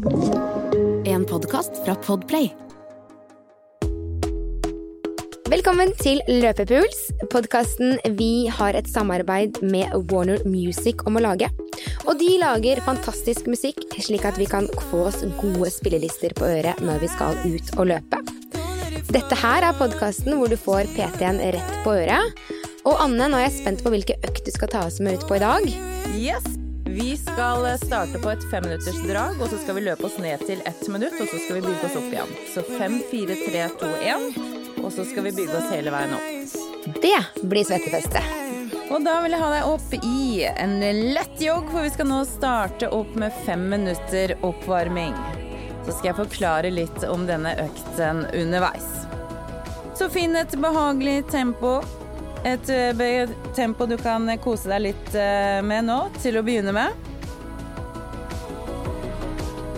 En podkast fra Podplay. Velkommen til Løpepuls, podkasten vi har et samarbeid med Warner Music om å lage. Og de lager fantastisk musikk, slik at vi kan få oss gode spillelister på øret når vi skal ut og løpe. Dette her er podkasten hvor du får PT-en rett på øret. Og Anne, nå er jeg spent på hvilke økt du skal ta oss med ut på i dag. Yes! Vi skal starte på et femminuttersdrag, og så skal vi løpe oss ned til ett minutt, og så skal vi bygge oss opp igjen. Så fem, fire, tre, to, én. Og så skal vi bygge oss hele veien opp. Det blir svettefeste. Og da vil jeg ha deg opp i en lett jogg, for vi skal nå starte opp med fem minutter oppvarming. Så skal jeg forklare litt om denne økten underveis. Så finn et behagelig tempo. Et eh, tempo du kan kose deg litt eh, med nå, til å begynne med.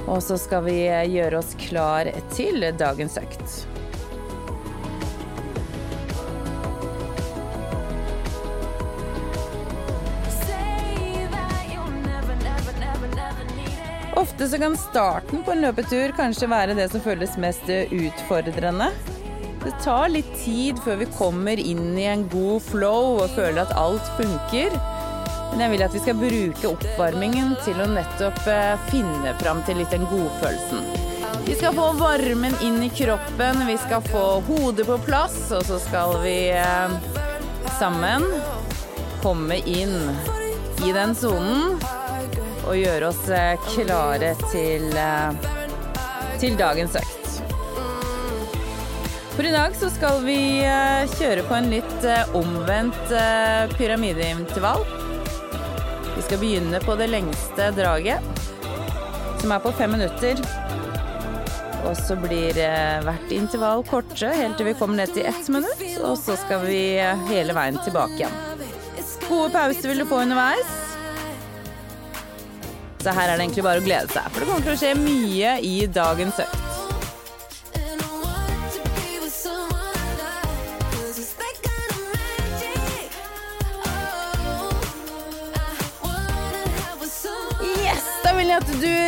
Og så skal vi eh, gjøre oss klar til dagens økt. Ofte så kan starten på en løpetur kanskje være det som føles mest utfordrende. Det tar litt tid før vi kommer inn i en god flow og føler at alt funker. Men jeg vil at vi skal bruke oppvarmingen til å nettopp eh, finne fram til litt den godfølelsen. Vi skal få varmen inn i kroppen, vi skal få hodet på plass, og så skal vi eh, sammen komme inn i den sonen og gjøre oss eh, klare til, til dagens økt. For i dag så skal vi kjøre på en litt omvendt pyramideintervall. Vi skal begynne på det lengste draget, som er på fem minutter. Og så blir hvert intervall kortere helt til vi kommer ned til ett minutt. Og så skal vi hele veien tilbake igjen. Gode pauser vil du få underveis. Så her er det egentlig bare å glede seg, for det kommer til å skje mye i dagens økt.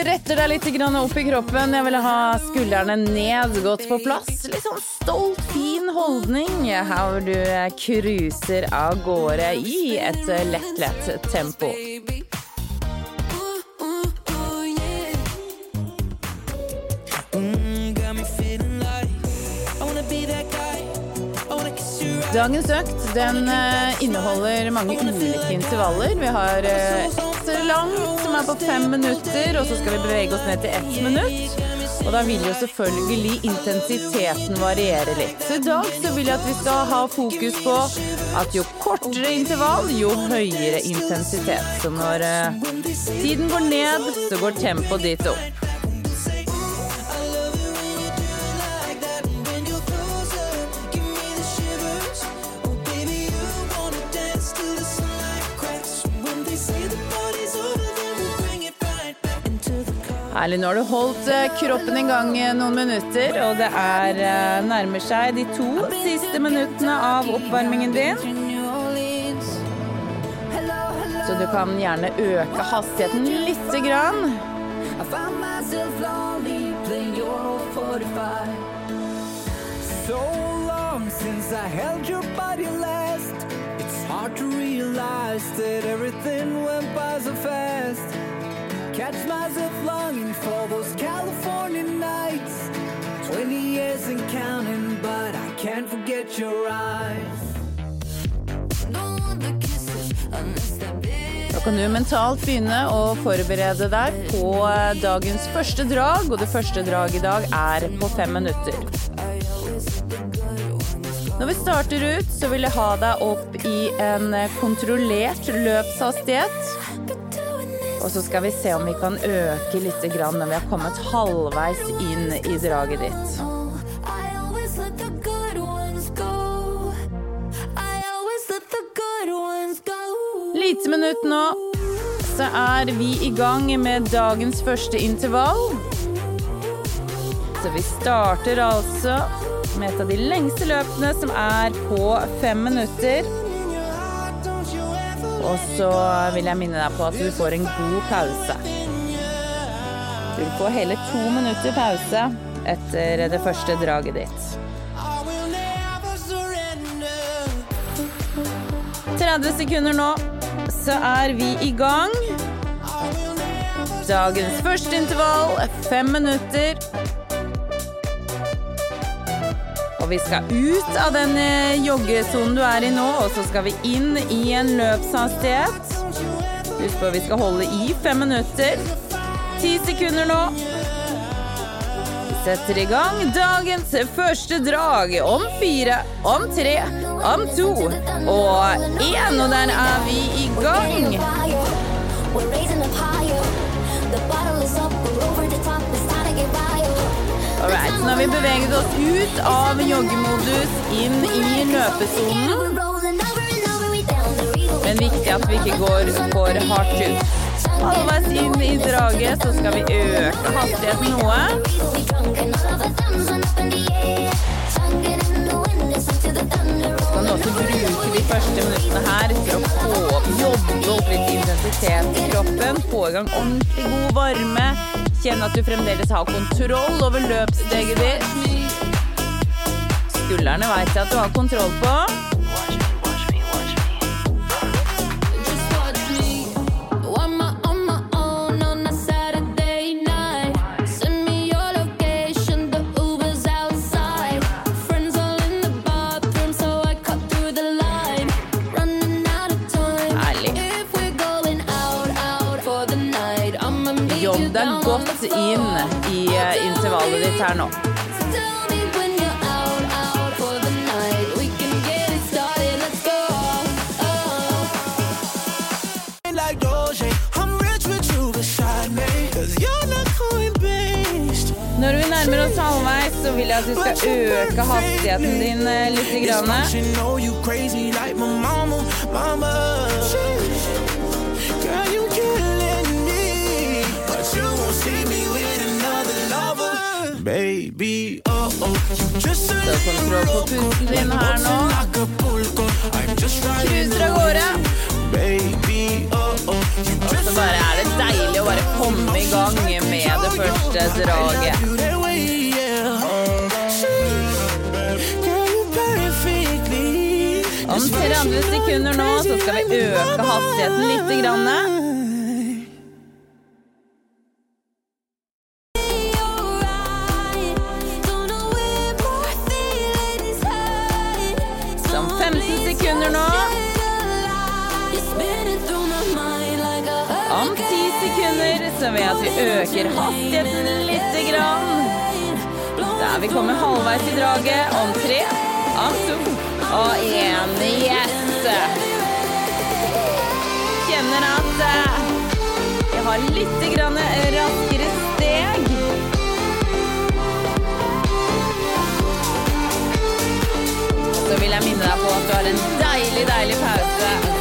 Retter deg litt opp i kroppen. Jeg vil ha skuldrene ned, godt på plass. Litt sånn stolt, fin holdning her hvor du cruiser av gårde i et lett, lett tempo. Dagens økt den inneholder mange ulike intervaller. Vi har ett langt som er på fem minutter, og så skal vi bevege oss ned til ett minutt. Og da vil jo selvfølgelig intensiteten variere litt. Så i dag så vil jeg at vi skal ha fokus på at jo kortere intervall, jo høyere intensitet. Så når tiden går ned, så går tempoet dit opp. Herlig. Nå har du holdt kroppen i gang noen minutter, og det er nærmer seg de to siste minuttene av oppvarmingen din. Så du kan gjerne øke hastigheten lite grann. So long since I held body last. It's hard to realize that everything went by so fast. Catch myself longing for those California nights. 20 years and counting, but I can't forget your eyes. Da kan du mentalt begynne å forberede deg på dagens første drag, og det første draget i dag er på fem minutter. Når vi starter ut, så vil jeg ha deg opp i en kontrollert løpshastighet. Og så skal vi se om vi kan øke litt når vi har kommet halvveis inn i draget ditt. Lite minutt nå, så er vi i gang med dagens første intervall. Så vi starter altså med et av de lengste løpene, som er på fem minutter. Og så vil jeg minne deg på at du får en god pause. Du vil få hele to minutter pause etter det første draget ditt. 30 sekunder nå, så er vi i gang. Dagens første intervall er fem minutter. Vi skal ut av den eh, joggesonen du er i nå, og så skal vi inn i en løpshastighet. Husk på, vi skal holde i fem minutter. Ti sekunder nå. Vi setter i gang dagens første drag om fire, om tre, om to og én. Og der er vi i gang. We're raising up higher. The bottle is up, we're over the top. It's time to get wild. Alright, så nå har vi beveget oss ut av joggemodus inn i løpesonen. Men viktig at vi ikke går for hardt ut. Halvveis inn i draget så skal vi øke hastigheten noe. Kan også bruke de første minuttene her til å få opp, jobbe opp litt intensitet i kroppen. Få i gang ordentlig god varme. Kjenne at du fremdeles har kontroll over løpssteget ditt. Skuldrene veit jeg at du har kontroll på. With godt inn i intervallet ditt her coin-based. Når vi nærmer oss halvveis, så vil jeg at du skal øke hastigheten din eh, litt. Grann. Baby. Oh oh, just a Så på pusten din her nå. Cruiser av gårde. baby. Oh oh, Og så bare er det deilig å bare komme i gang med det første draget. Om 30 sekunder nå så skal vi øke hastigheten litt. Grann. Så at vi øker hastigheten litt. Grann. Da er vi kommer halvveis i draget. Om tre, om to og én. Yes! Kjenner at eh, jeg har litt grann raskere steg. Så vil jeg minne deg på at du har en deilig, deilig pause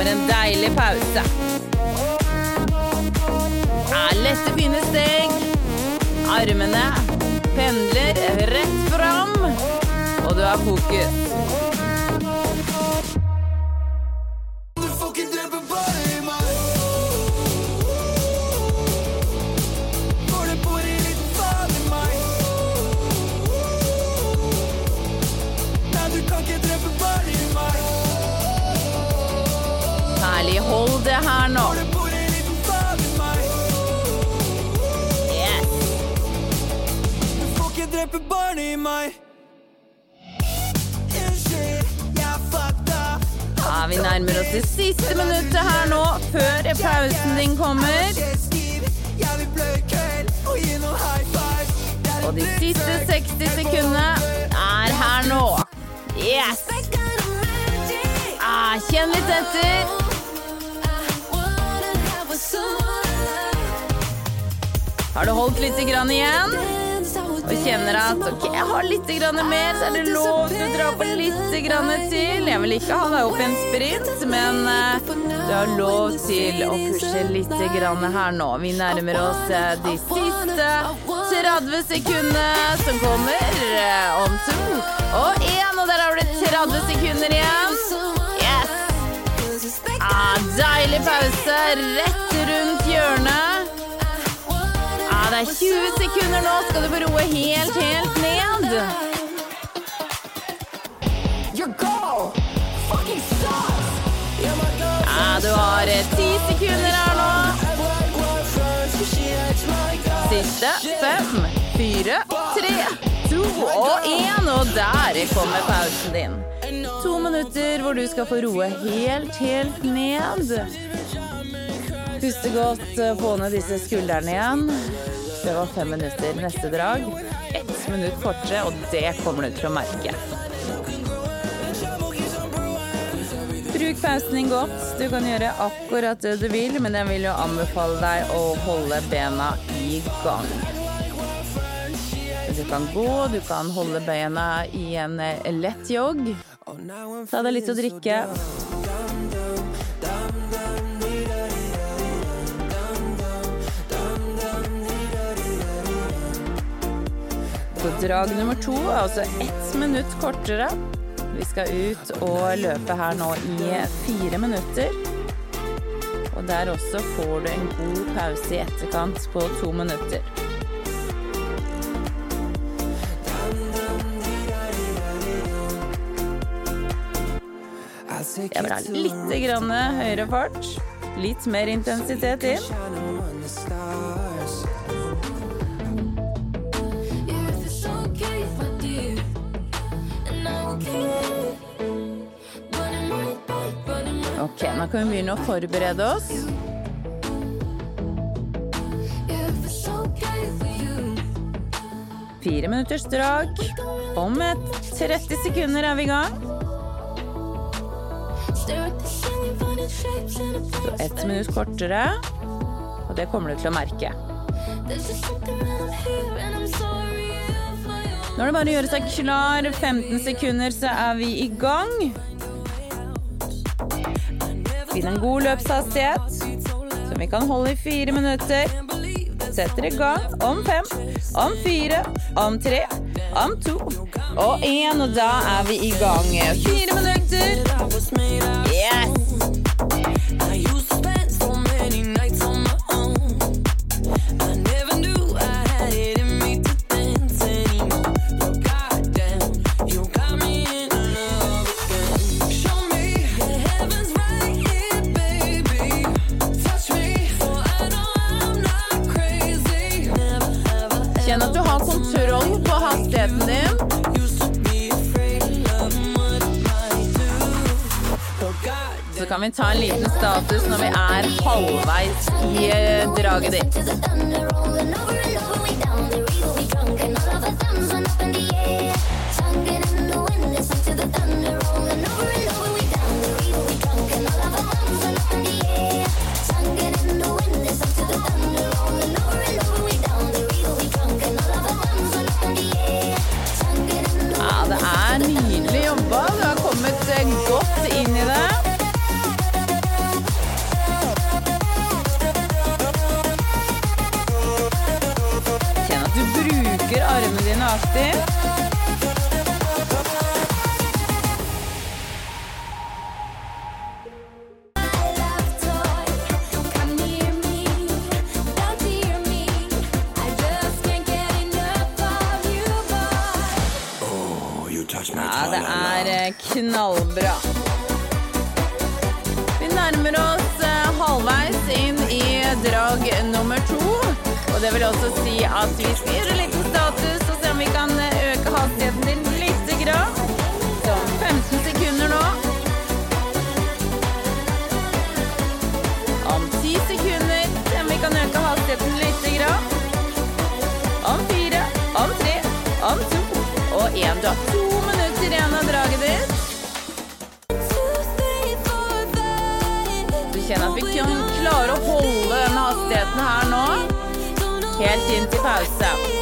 kommer en deilig pause. Er lette, fine steg. Armene pendler rett fram, og du har fokus. Får ikke drepe barn i meg. Ja, vi nærmer oss det siste minuttet her nå, før pausen din kommer. Er og de siste 60 sekundene er her nå. Yes! Ah, kjenn litt etter. Har du holdt litt grann igjen? Og kjenner at ok, jeg har litt mer, så er det lov til å dra på litt til. Jeg vil ikke ha deg opp i en sprint, men eh, du har lov til å pushe litt her nå. Vi nærmer oss eh, de siste 30 sekundene som kommer eh, om to og én, og der har du 30 sekunder igjen. Yes! Ah, deilig pause rett rundt hjørnet. Er 20 sekunder nå. Skal du få roe helt, helt ned? Ja, du har ti 10 sekunder her nå. Siste. Fem, fire, tre, to og én. Og der kommer pausen din. To minutter hvor du skal få roe helt, helt ned. Puste godt, eh, få ned disse skuldrene igjen. Det var fem minutter. Neste drag ett minutt kortere, og det kommer du til å merke. Bruk pausen din godt. Du kan gjøre akkurat det du vil, men jeg vil jo anbefale deg å holde bena i gang. Du kan gå, du kan holde bena i en eh, lett jogg. Ta deg litt å drikke. Så drag nummer to er altså ett minutt kortere. Vi skal ut og løpe her nå i fire minutter. Og der også får du en god pause i etterkant på to minutter. Jeg vil ha litt høyere fart. Litt mer intensitet inn. Ok, nå kan vi begynne å forberede oss. Fire minutters drag. Om et 30 sekunder er vi i gang. Så ett minutt kortere. Og det kommer du til å merke. Nå er det bare å gjøre seg klar. 15 sekunder, så er vi i gang. Finn en god løpshastighet, som vi kan holde i fire minutter. Setter i gang om fem, om fire, om tre, om to og én. Og da er vi i gang. Fire minutter. Kan vi ta en liten status når vi er halvveis i eh, draget ditt. Ja, det er eh, knallbra. Vi nærmer oss eh, halvveis inn i drag nummer to. Og det vil også si at vi skal gjøre litt status og se om vi kan Du har to minutter igjen av draget ditt. Du kjenner at vi kan klare å holde denne hastigheten her nå, helt inn til pause.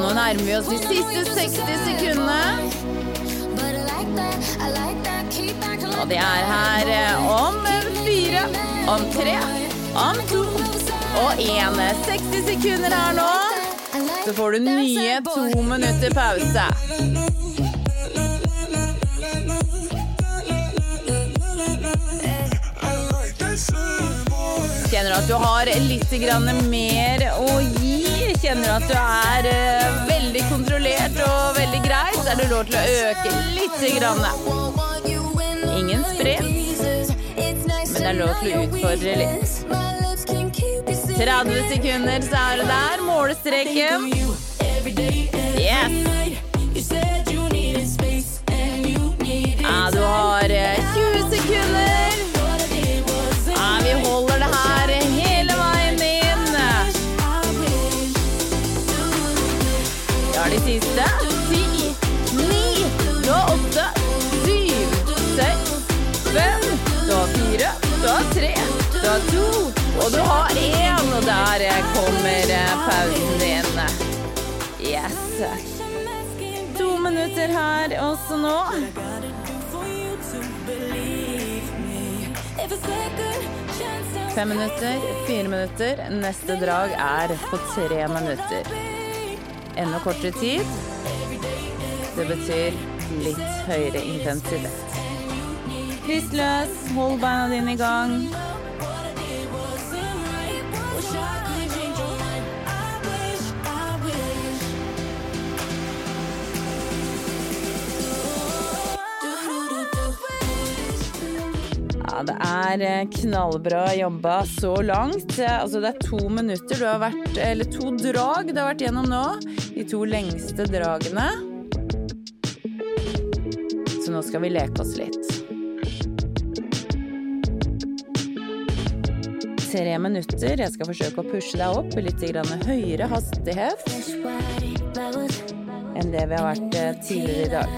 Nærmer vi oss de siste 60 sekundene. Og det er her eh, om fire, om tre, om to og én. 60 sekunder her nå. Så får du nye to minutter pause. Kjenner du at du har litt mer å gi? Kjenner at du er uh, veldig kontrollert og veldig grei? Så er det lov til å øke litt. Grann. Ingen sprint, men det er lov til å utfordre litt. 30 sekunder, så er du der. Målestreken. Yes. Ja, du har eh, 20 sekunder. Siste. Ti, ni, har åtte, syv, seks, fem, har fire, har tre, har to, og du har én. Og der kommer pausen din. Yes. To minutter her også nå. Fem minutter, fire minutter. Neste drag er på tre minutter. Enda kortere tid. Det betyr litt høyere intensitet. Pust løs, hold beina dine i gang. Det er eh, knallbra jobba så langt. Eh, Altså, det er to minutter du har vært Eller to drag du har vært gjennom nå. De to lengste dragene. Så nå skal vi leke oss litt. Tre minutter. Jeg skal forsøke å pushe deg opp i litt høyere hastighet enn det vi har vært eh, tidligere i dag.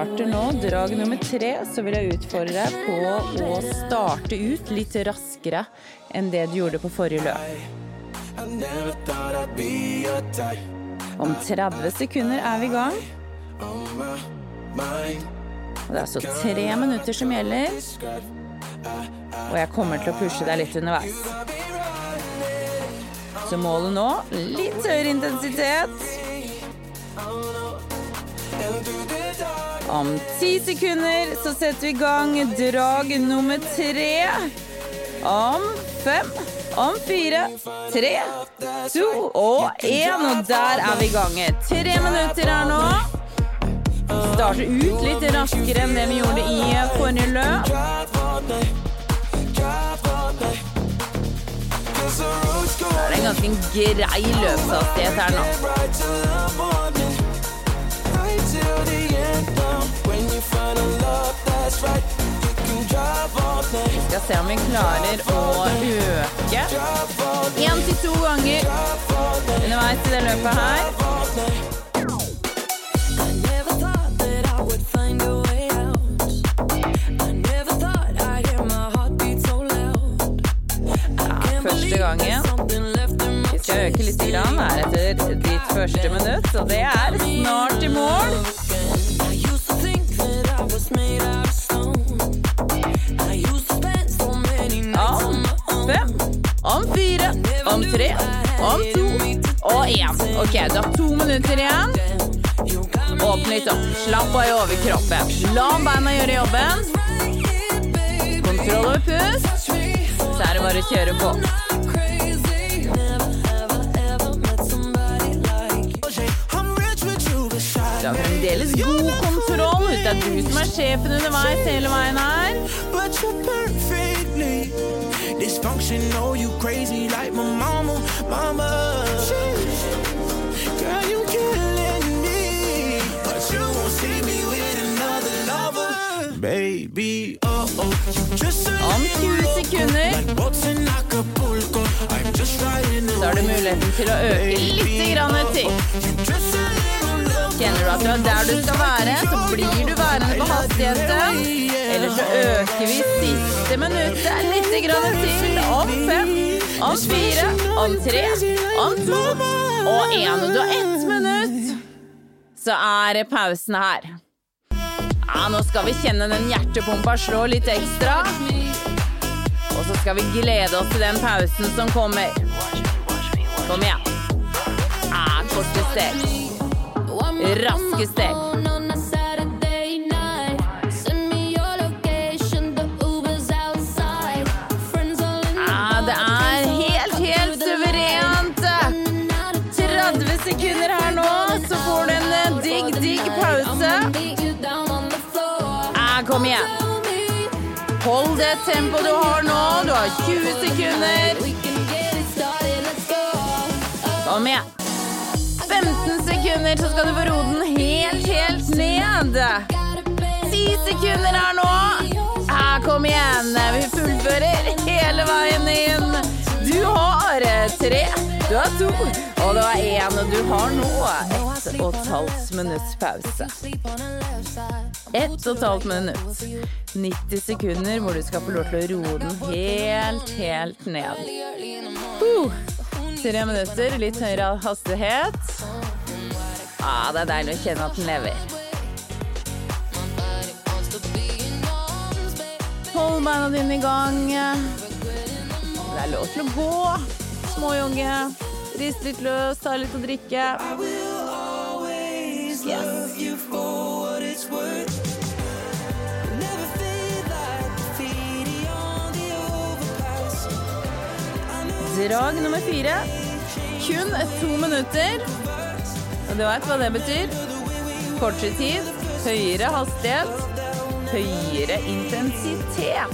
Starter nå, drag nummer tre, så vil jeg utfordre deg på å starte ut litt raskere enn det du gjorde på forrige løp. Om 30 sekunder er vi i gang. Det er altså tre minutter som gjelder. Og jeg kommer til å pushe deg litt underveis. Så målet nå litt høyere intensitet. Om ti sekunder så setter vi i gang drag nummer tre. Om fem, om fire, tre, to og én. Og der er vi i gang. Tre minutter her nå. Starte ut litt raskere enn det vi gjorde i forrige løp. Det er en ganske grei løpshastighet her nå. Skal se om vi klarer å øke én til to ganger underveis i det løpet her. første gangen. Vi skal øke litt grann etter ditt første minutt, og det er snart i mål. Tre, om to og én. Ok, du har to minutter igjen. Åpne litt opp. Slapp av i overkroppen. La beina gjøre jobben. Kontroll over pust. Så er det bare å kjøre på. Du har fremdeles god kontroll. Det er du som er sjefen underveis hele veien her. Dysfunctional. You crazy like my mama, mama. Girl, you killing me, but you won't see me with another lover, baby. Oh oh, you just a Om 20 sekunder like boats in Acapulco. I'm just riding så er har du muligheten til å øke litt grann til. Kjenner du at du er der du skal være, så blir du værende på hastigheten. Eller så øker vi siste minuttet litt grann til. Om fem, om fire, om tre, om to og én. Du har ett minutt, så er pausen her. Ja, nå skal vi kjenne den hjertepumpa slå litt ekstra. Og så skal vi glede oss til den pausen som kommer. Kom igjen. Ja, korte steg. Raske steg. Ja, det er helt, helt suverent. 30 sekunder her nå, så får du en eh, digg, digg pause. Ja, kom igjen. Hold det tempoet du har nå. Du har 20 sekunder. Kom igjen. 15 sekunder, så skal du få roe den helt, helt ned. 10 sekunder her nå. Ja, kom igjen. Vi fullfører hele veien inn. Du har tre, du har to, og du har én. Og du har nå ett og et halvt minutts pause. Ett og et halvt minutt. 90 sekunder hvor du skal få lov til å roe den helt, helt ned. Uh, tre minutter, litt høyere hastighet. Ah, det er deilig å kjenne at den lever. Hold beina dine i gang. Det er lov til å gå. Småjogge. Rist litt løs, ta litt å drikke. Yes. Drag nummer fire. Kun to minutter. Og du veit hva det betyr? Kortere tid, høyere hastighet, høyere intensitet.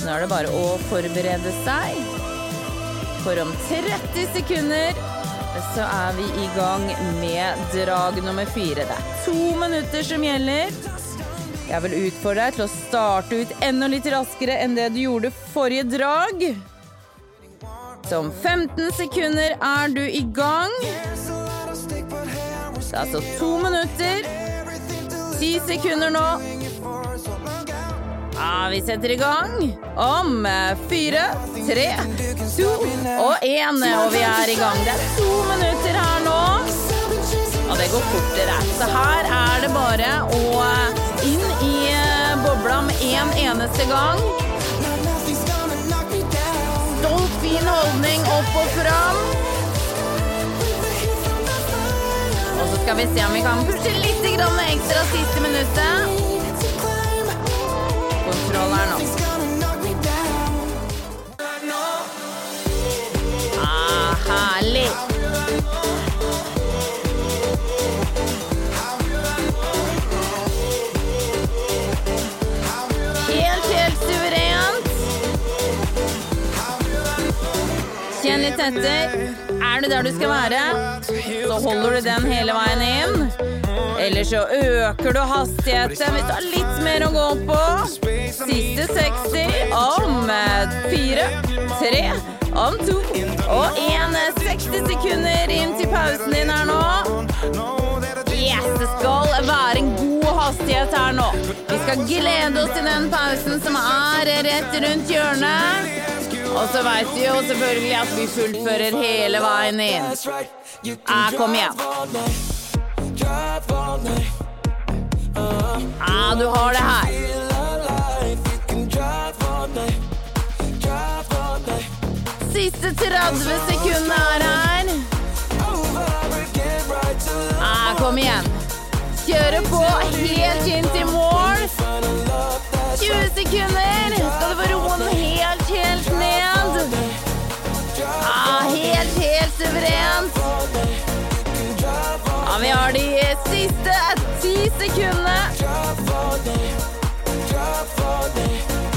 Nå er det bare å forberede seg. For om 30 sekunder så er vi i gang med drag nummer fire. Det er to minutter som gjelder. Jeg vil utfordre deg til å starte ut enda litt raskere enn det du gjorde forrige drag. Så om 15 sekunder er du i gang. Det er altså to minutter. Ti sekunder nå. Ja, vi setter i gang. Om fire, tre, to og én. Og vi er i gang. Det er to minutter her nå. Og det går fortere. Så her er det bare å en eneste gang. Stolt, fin holdning opp og fram. Og så skal vi se om vi kan pushe litt ekstra siste minuttet. Kontroll her nå. Litt etter. Er du der du skal være, så holder du den hele veien inn. Eller så øker du hastigheten du har litt mer å gå på. Siste 60 om fire, tre, om to og én. 60 sekunder inn til pausen din her nå. Yes, det skal være en god hastighet her nå. Vi skal glede oss til den pausen som er rett rundt hjørnet. Og så veit vi jo selvfølgelig at vi fullfører hele veien inn. Ah, kom igjen. Ah, du har det her. Siste 30 sekundene er her. Ah, kom igjen. Kjøre på helt inn til mål. 20 sekunder. Skal du få roen helt suverent. Ja, vi har de siste ti sekundene.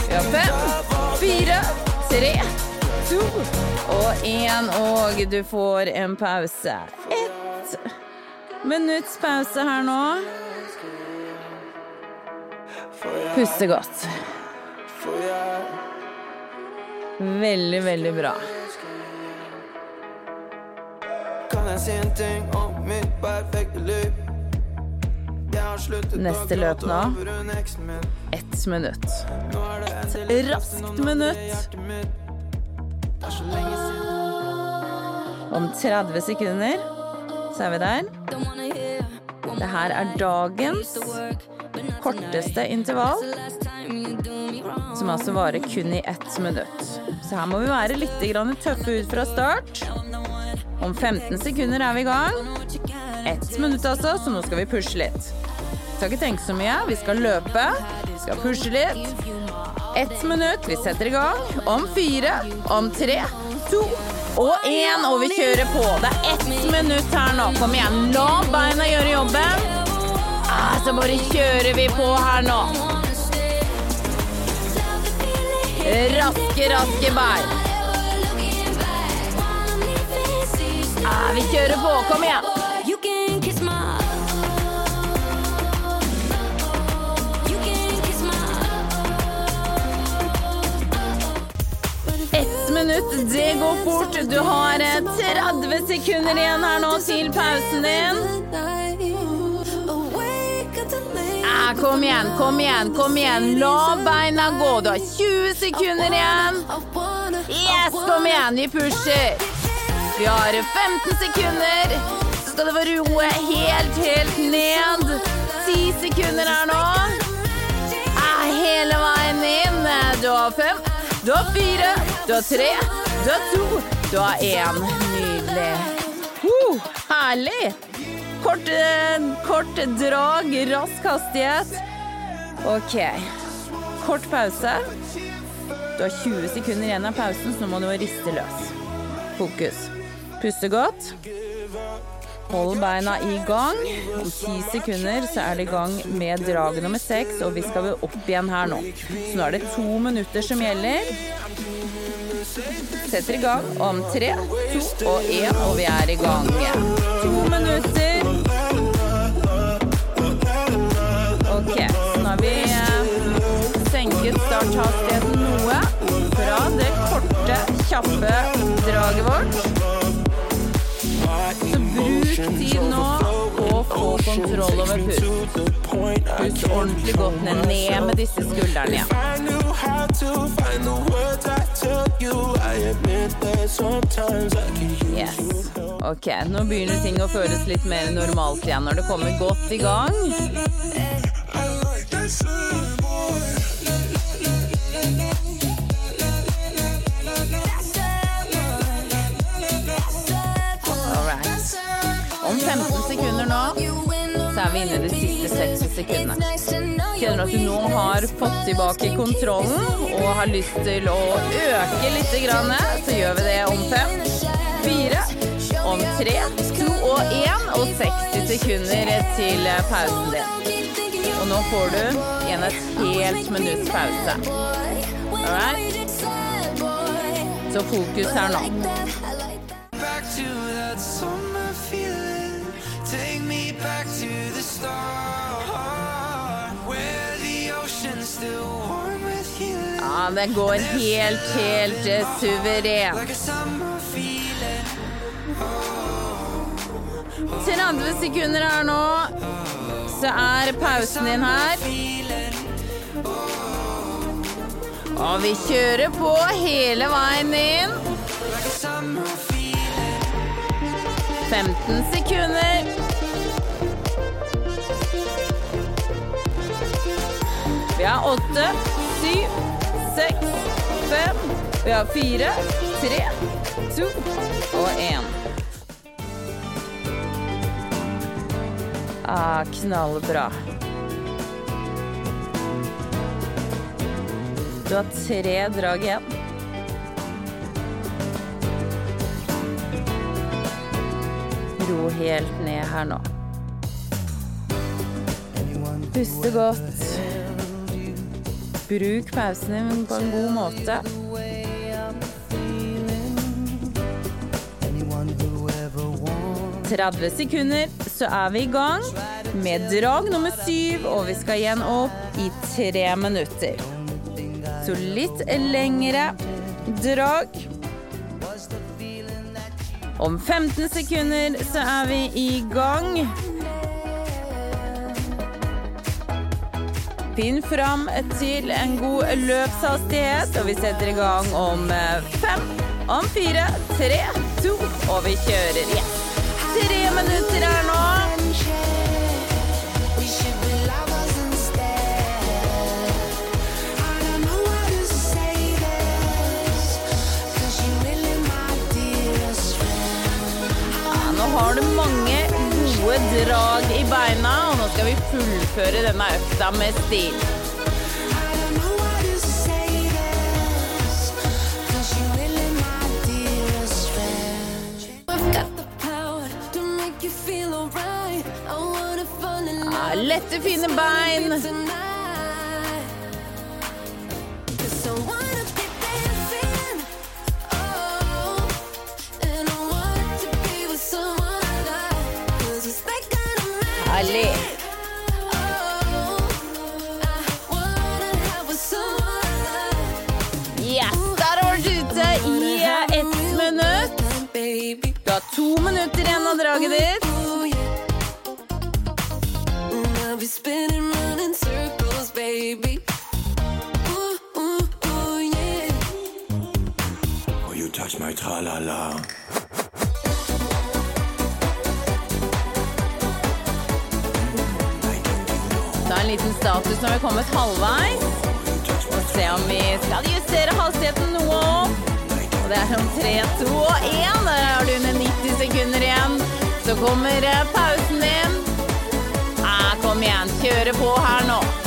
Vi har fem, fire, tre, to og én, og du får en pause. Ett minutts pause her nå. Puste godt. Veldig, veldig bra. Neste løp nå. Ett minutt. Endelig raskt minutt. Om 30 sekunder så er vi der. Det her er dagens korteste intervall, som altså varer kun i ett minutt. Så her må vi være litt tøffe ut fra start. Om 15 sekunder er vi i gang. Ett minutt altså, så nå skal vi pushe litt. Vi Skal ikke tenke så mye, vi skal løpe, vi skal pushe litt. Ett minutt, vi setter i gang. Om fire, om tre, to og én, og vi kjører på. Det er ett minutt her nå. Kom igjen, la beina gjøre jobben. Ah, så bare kjører vi på her nå. Raske, raske bein. Ah, vi kjører på. Kom igjen. Ett minutt, det går fort. Du har eh, 30 sekunder igjen her nå til pausen din. Ah, kom igjen, kom igjen, kom igjen. La beina gå. Du har 20 sekunder igjen. Yes, kom igjen, vi pusher. Vi har 15 sekunder. Så skal det få roe helt, helt ned. 10 sekunder her nå. Ah, hele veien inn. Du har fem, du har fire, du har tre, du har to, du har én. Nydelig. Uh, herlig. Kort, eh, kort drag, rask hastighet. Ok. Kort pause. Du har 20 sekunder igjen av pausen, så nå må du riste løs. Fokus. Puste godt. Hold beina i gang. Om ti sekunder så er det i gang med drag nummer seks, og vi skal opp igjen her nå. Så nå er det to minutter som gjelder. Setter i gang om tre, to og én, og vi er i gang. To minutter. Ok, nå har vi eh, senket starthastigheten noe fra det korte, kjappe draget vårt. Tid nå å få kontroll over pust. Pust ordentlig godt ned, ned med disse skuldrene igjen. Yes. Ok, nå begynner ting å føles litt mer normalt igjen når det kommer godt i gang. I de siste 60 sekundene. Kjenner du at du nå har fått tilbake kontrollen og har lyst til å øke litt, så gjør vi det om fem, fire, om tre, to og én, og 60 sekunder til pausen din. Og nå får du igjen et helt minutts pause. Alright? Så fokus her nå. Det går helt, helt eh, suverent. Like a summer feeling. 30 sekunder her nå, så er pausen din her. Og vi kjører på hele veien inn. Like a summer feeling. 15 sekunder. Vi har åtte, syv, seks, fem. Vi har fire, tre, to og én. Ah, knallbra. Du har tre drag igjen. Ro helt ned her nå. Puste godt. Bruk pausene, på en god måte. Anyone who ever wants 30 sekunder, så er vi i gang med drag nummer syv, og vi skal igjen opp i tre minutter. Så litt lengre drag. Om 15 sekunder så er vi i gang. Finn fram til en god løpshastighet, og vi setter i gang om eh, fem, om fire, tre, to, og vi kjører igjen. Tre minutter her nå. Drag i beina, og nå skal vi fullføre denne økta med stil. Lette, fine bein! Tra-la-la? Ta en liten status når vi er kommet halvveis. Og se om vi skal justere hastigheten noe. Og det er om 3, 2 og 1. Der har du under 90 sekunder igjen. Så kommer pausen din. Ah, kom igjen, kjøre på her nå.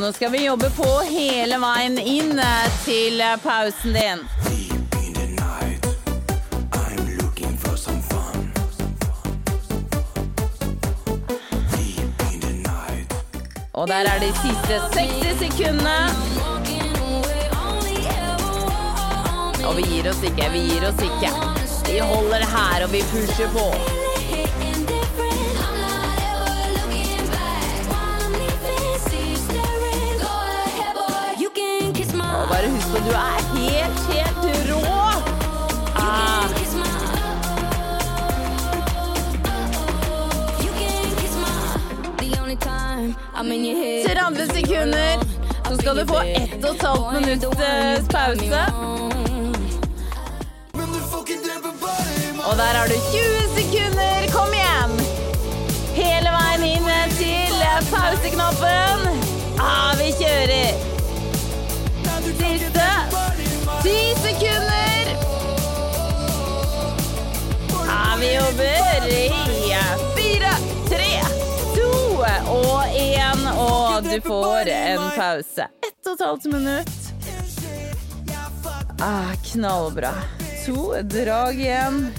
Og nå skal vi jobbe på hele veien inn eh, til eh, pausen din. Og der er de siste 60 sekundene. Og vi gir oss ikke, vi gir oss ikke. Vi holder her, og vi pusher på. Du er helt, helt rå. Ah, kiss my You can kiss my The only time I'm in your head 30 sekunder. Så skal du få ett og et halvt minutts pause. Og der har du 20 sekunder. Kom igjen! Hele veien inn til pauseknappen. Ah, vi kjører. Du får en pause. Ett og et halvt minutt. Ah, knallbra. To drag igjen.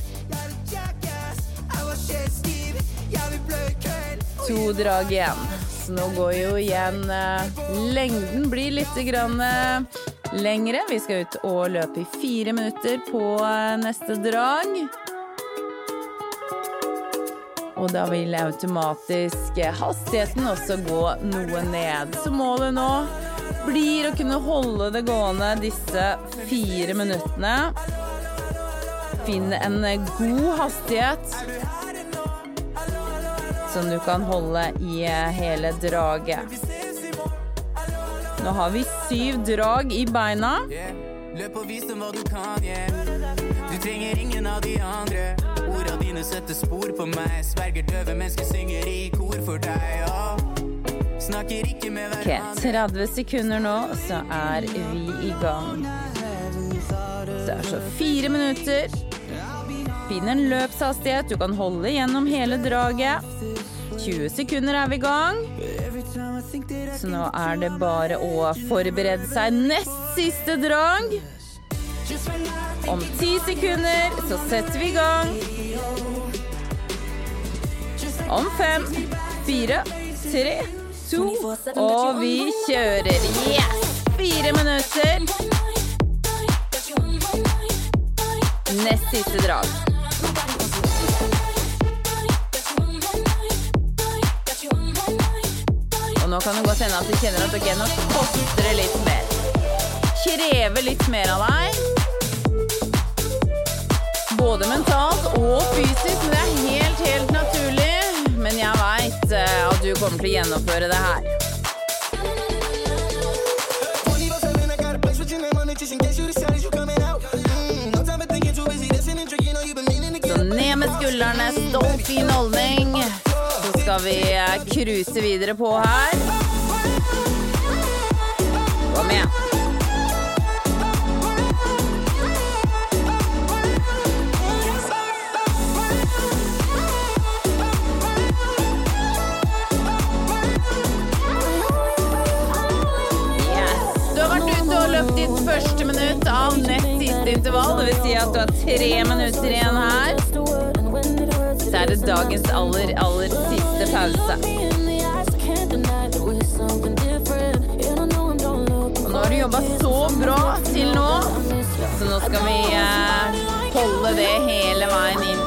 To drag igjen. Så nå går jo igjen eh, Lengden blir litt grann, eh, lengre. Vi skal ut og løpe i fire minutter på eh, neste drag. Og da vil automatisk hastigheten også gå noe ned. Så målet nå blir å kunne holde det gående disse fire minuttene. Finn en god hastighet som du kan holde i hele draget. Nå har vi syv drag i beina. Løp og vis dem hva du kan, yeah. Du trenger ingen av de andre. Dine setter spor på meg. Sverger døve mennesker synger i kor for deg, ja. Snakker ikke med Ok, 30 sekunder nå, så er vi i gang. Det er så fire minutter. Finn en løpshastighet du kan holde gjennom hele draget. 20 sekunder er vi i gang. Så nå er det bare å forberede seg nest siste drag. Om ti sekunder så setter vi i gang. Om fem, fire, tre, to, og vi kjører. Yes! Fire minutter. Nest siste drag. Og nå kan det godt hende at du kjenner at ok, nå koster det litt mer. Krever litt mer av deg. Både mentalt og fysisk, men det er helt, helt naturlig. Men jeg veit at du kommer til å gjennomføre det her. 24/7, I got a place with your name on it just in case you decide you coming out. No time for thinking, too busy listening, drinking, know you've been meaning to get Så ned med skuldrene, stolt fin holdning. Så skal vi eh, cruise videre på her. Kom igjen. Første minutt av nett siste intervall. Det vil si at du har tre minutter igjen her. Så er det dagens aller, aller siste pause. Og nå har du jobba så bra til nå, så nå skal vi eh, holde det hele veien inn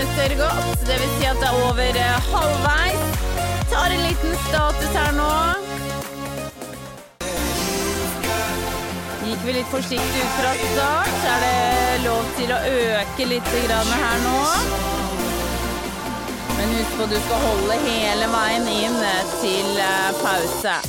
minutter gått. Det vil si at det er over eh, halvveis. Tar en liten status her nå. Gikk vi litt forsiktig ut fra start, så er det lov til å øke litt her nå. Men husk på, du skal holde hele veien inn til eh, pause.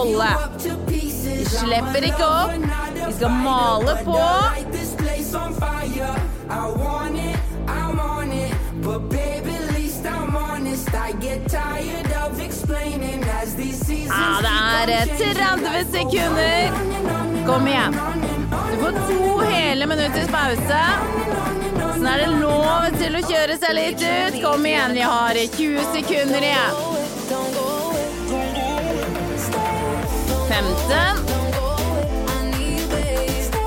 Holde. Vi slipper ikke opp. Vi skal male på. Ja, det er eh, 30 sekunder. Kom igjen. Du får to hele minutters pause. Sånn er det lov til å kjøre seg litt ut. Kom igjen, vi har 20 sekunder igjen. 15.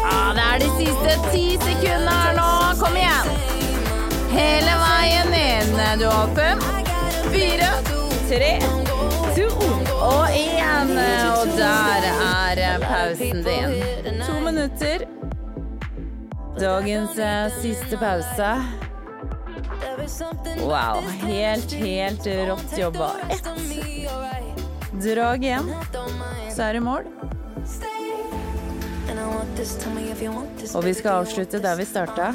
Ah, det er de siste ti sekundene her nå. Kom igjen. Hele veien inn. Du har fem, fire, tre, to og én. Og der er pausen din. To minutter. Dagens eh, siste pause. Wow. Helt, helt rått jobba. Ett drag igjen, så er det mål. Og vi skal avslutte der vi starta.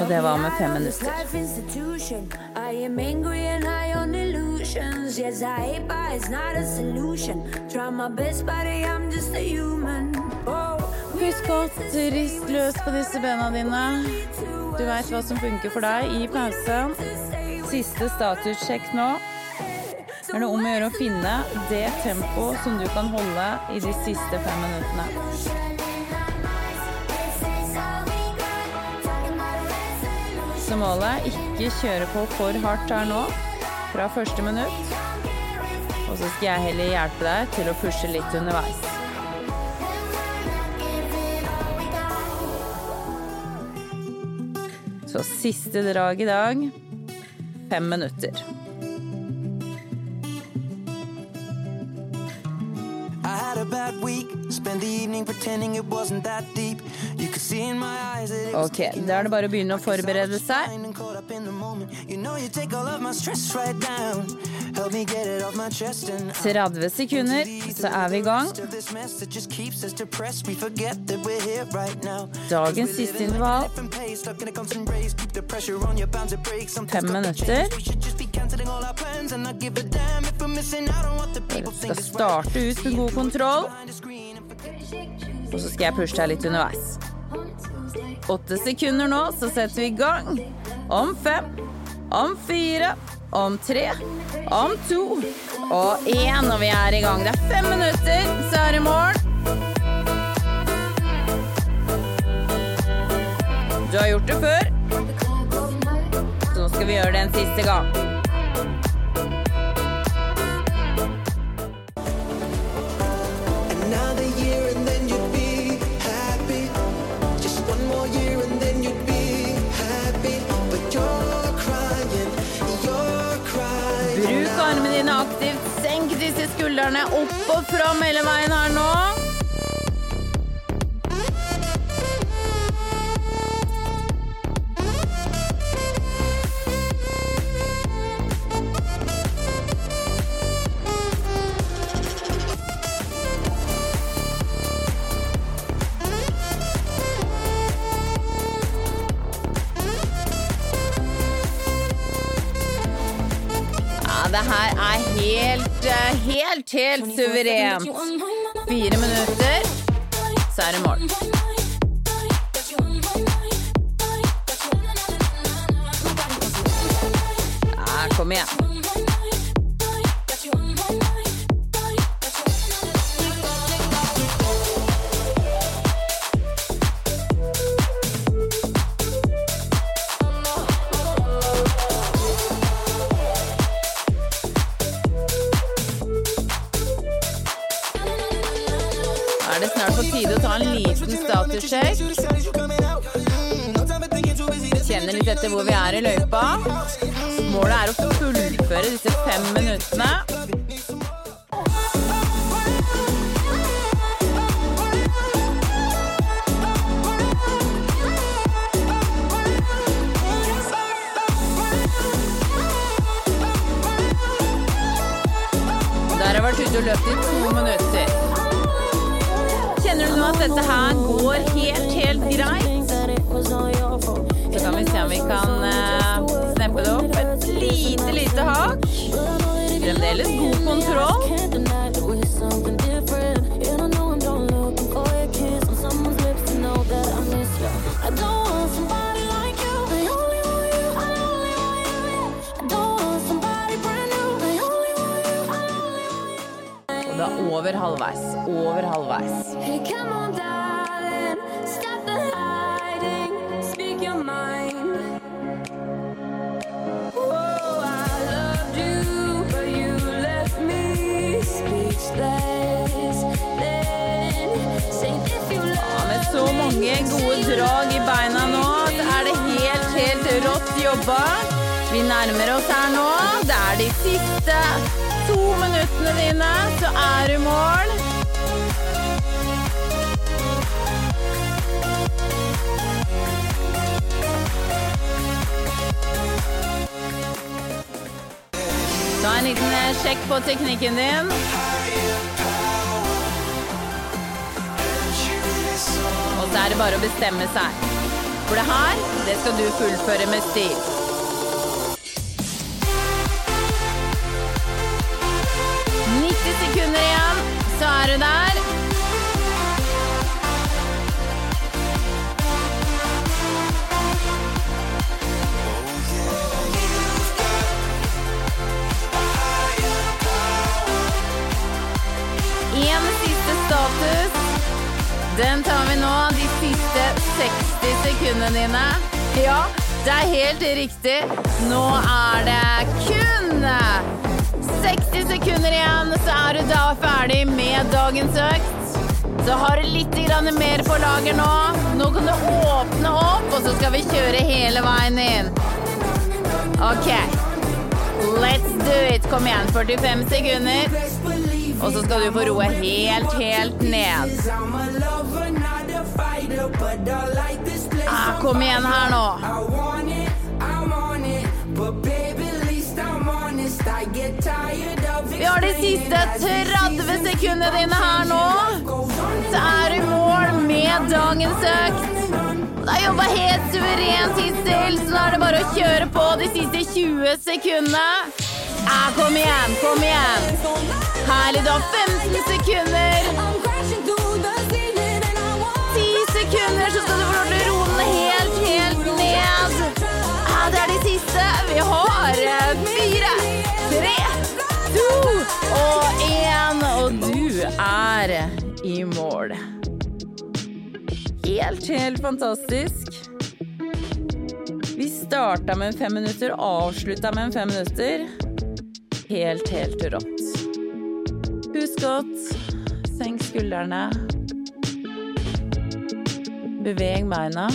Og det var med fem minutter. I I Husk godt, rist løs på disse bena dine. Du veit hva som funker for deg i pausen. Siste statussjekk nå. Er det om å gjøre å finne det tempoet som du kan holde i de siste fem minuttene. Så målet er ikke kjøre på for hardt her nå, fra første minutt. Og så skal jeg heller hjelpe deg til å pushe litt underveis. Så siste drag i dag fem minutter. Ok, da er det bare å begynne å forberede seg. 30 sekunder, så er vi i gang. Dagens siste intervall. Fem minutter. think Skal starte ut med god kontroll, Og så skal jeg pushe deg litt underveis. Åtte sekunder nå, så setter vi i gang. Om fem, om fire, om tre, om to og én. Og vi er i gang. Det er fem minutter, så er det mål. Du har gjort det før, så nå skal vi gjøre det en siste gang. Bruk armene dine aktivt. Senk disse skuldrene opp og fram hele veien her nå. Helt, helt suverent. Fire minutter, så er det mål. Er i løypa. Målet er å fullføre disse fem minuttene. Der har jeg vært ute og løpt i to minutter. Kjenner du nå at dette her går helt, helt greit? Så kan vi se om vi kan uh, sneppe det opp et lite, lite hakk. Fremdeles god kontroll. Og don't over halvveis, you. I only want you. I mange gode drag i beina nå, så er det helt, helt rått jobba. Vi nærmer oss her nå. Det er de siste to minuttene dine, så er du i mål. Ta en liten eh, sjekk på teknikken din. Så er det bare å bestemme seg. For det her, det skal du fullføre med stil. «90 sekunder igjen, så er du der. En siste status. Den tar vi nå, 60 dine. Ja, det er helt riktig. Nå er det kun 60 sekunder igjen, så er du da ferdig med dagens økt. Så har du litt mer på lager nå. Nå kan du åpne opp, og så skal vi kjøre hele veien inn. Ok. Let's do it. Kom igjen, 45 sekunder. Og så skal du få roe helt, helt ned. Ah, kom igjen her nå. Vi har de siste 30 sekundene dine her nå. Så er du i mål med dagens økt. Du har jobba helt suverent hittil, så nå er det bare å kjøre på de siste 20 sekundene. Ah, kom igjen, kom igjen. Herlig, du har 15 sekunder. Er i mål. Helt, helt fantastisk. Vi starta med fem minutter, avslutta med fem minutter. Helt, helt rått. Husk godt, senk skuldrene. Beveg beina.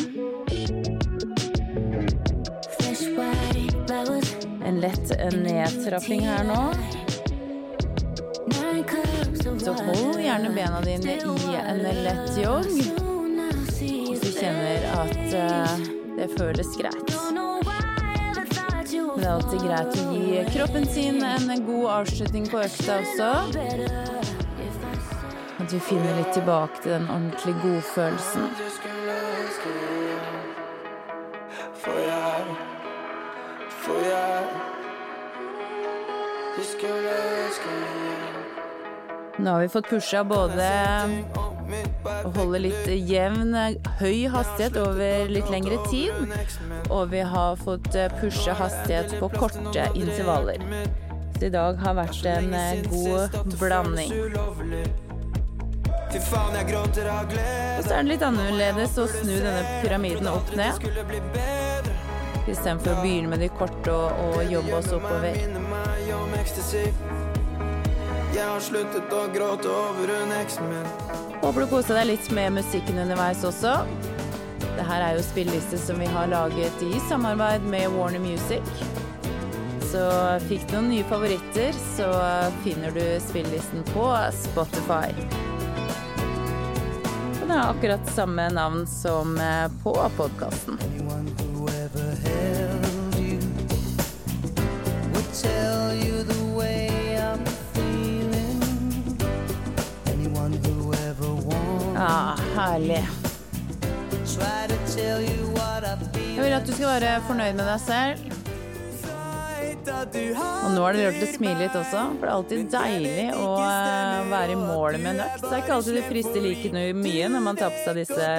En lett nedtrapping her nå. Så hold gjerne bena dine i en lett jogg. Hvis du kjenner at eh, det føles greit. Det er alltid greit å gi kroppen sin en god avslutning på økta også. At du finner litt tilbake til den ordentlig godfølelsen. For jeg, for jeg, du skulle ønske. Nå har vi fått pusha både å holde litt jevn, høy hastighet over litt lengre tid, og vi har fått pusha hastighet på korte intervaller. Så i dag har vært en eh, god blanding. Og så er det litt annerledes å snu denne pyramiden opp ned. Istedenfor å begynne med de korte og, og jobbe oss oppover. Jeg har sluttet å gråte over hun eksen min. Håper du koser deg litt med musikken underveis også. Det her er jo spilleliste som vi har laget i samarbeid med Warner Music. Så fikk du noen nye favoritter, så finner du spillelisten på Spotify. Det er akkurat samme navn som eh, på podkasten. Tell you the Ja, herlig. I feel. Jeg vil at du skal være fornøyd med deg selv. Og nå har det lurt å smile litt også, for det er alltid deilig å eh, være i mål med en økt. Det er ikke alltid det frister like mye når man tar på seg disse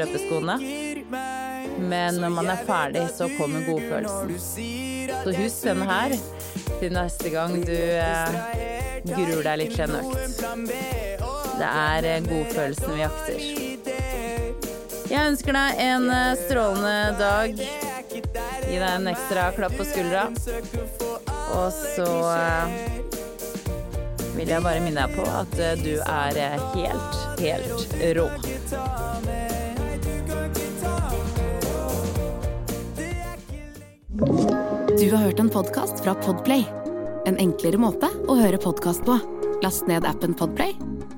løpeskoene. Men når man er ferdig, så kommer godfølelsen. Så husk denne her til neste gang du eh, gruer deg litt til en økt. Det er eh, godfølelsen vi jakter. Jeg ønsker deg en eh, strålende dag. Gi deg en ekstra klapp på skuldra. Og så eh, vil jeg bare minne deg på at du er helt, helt rå. Du har hørt en podcast fra Podplay. En enklere måte å høre podcast på. Last ned appen Podplay,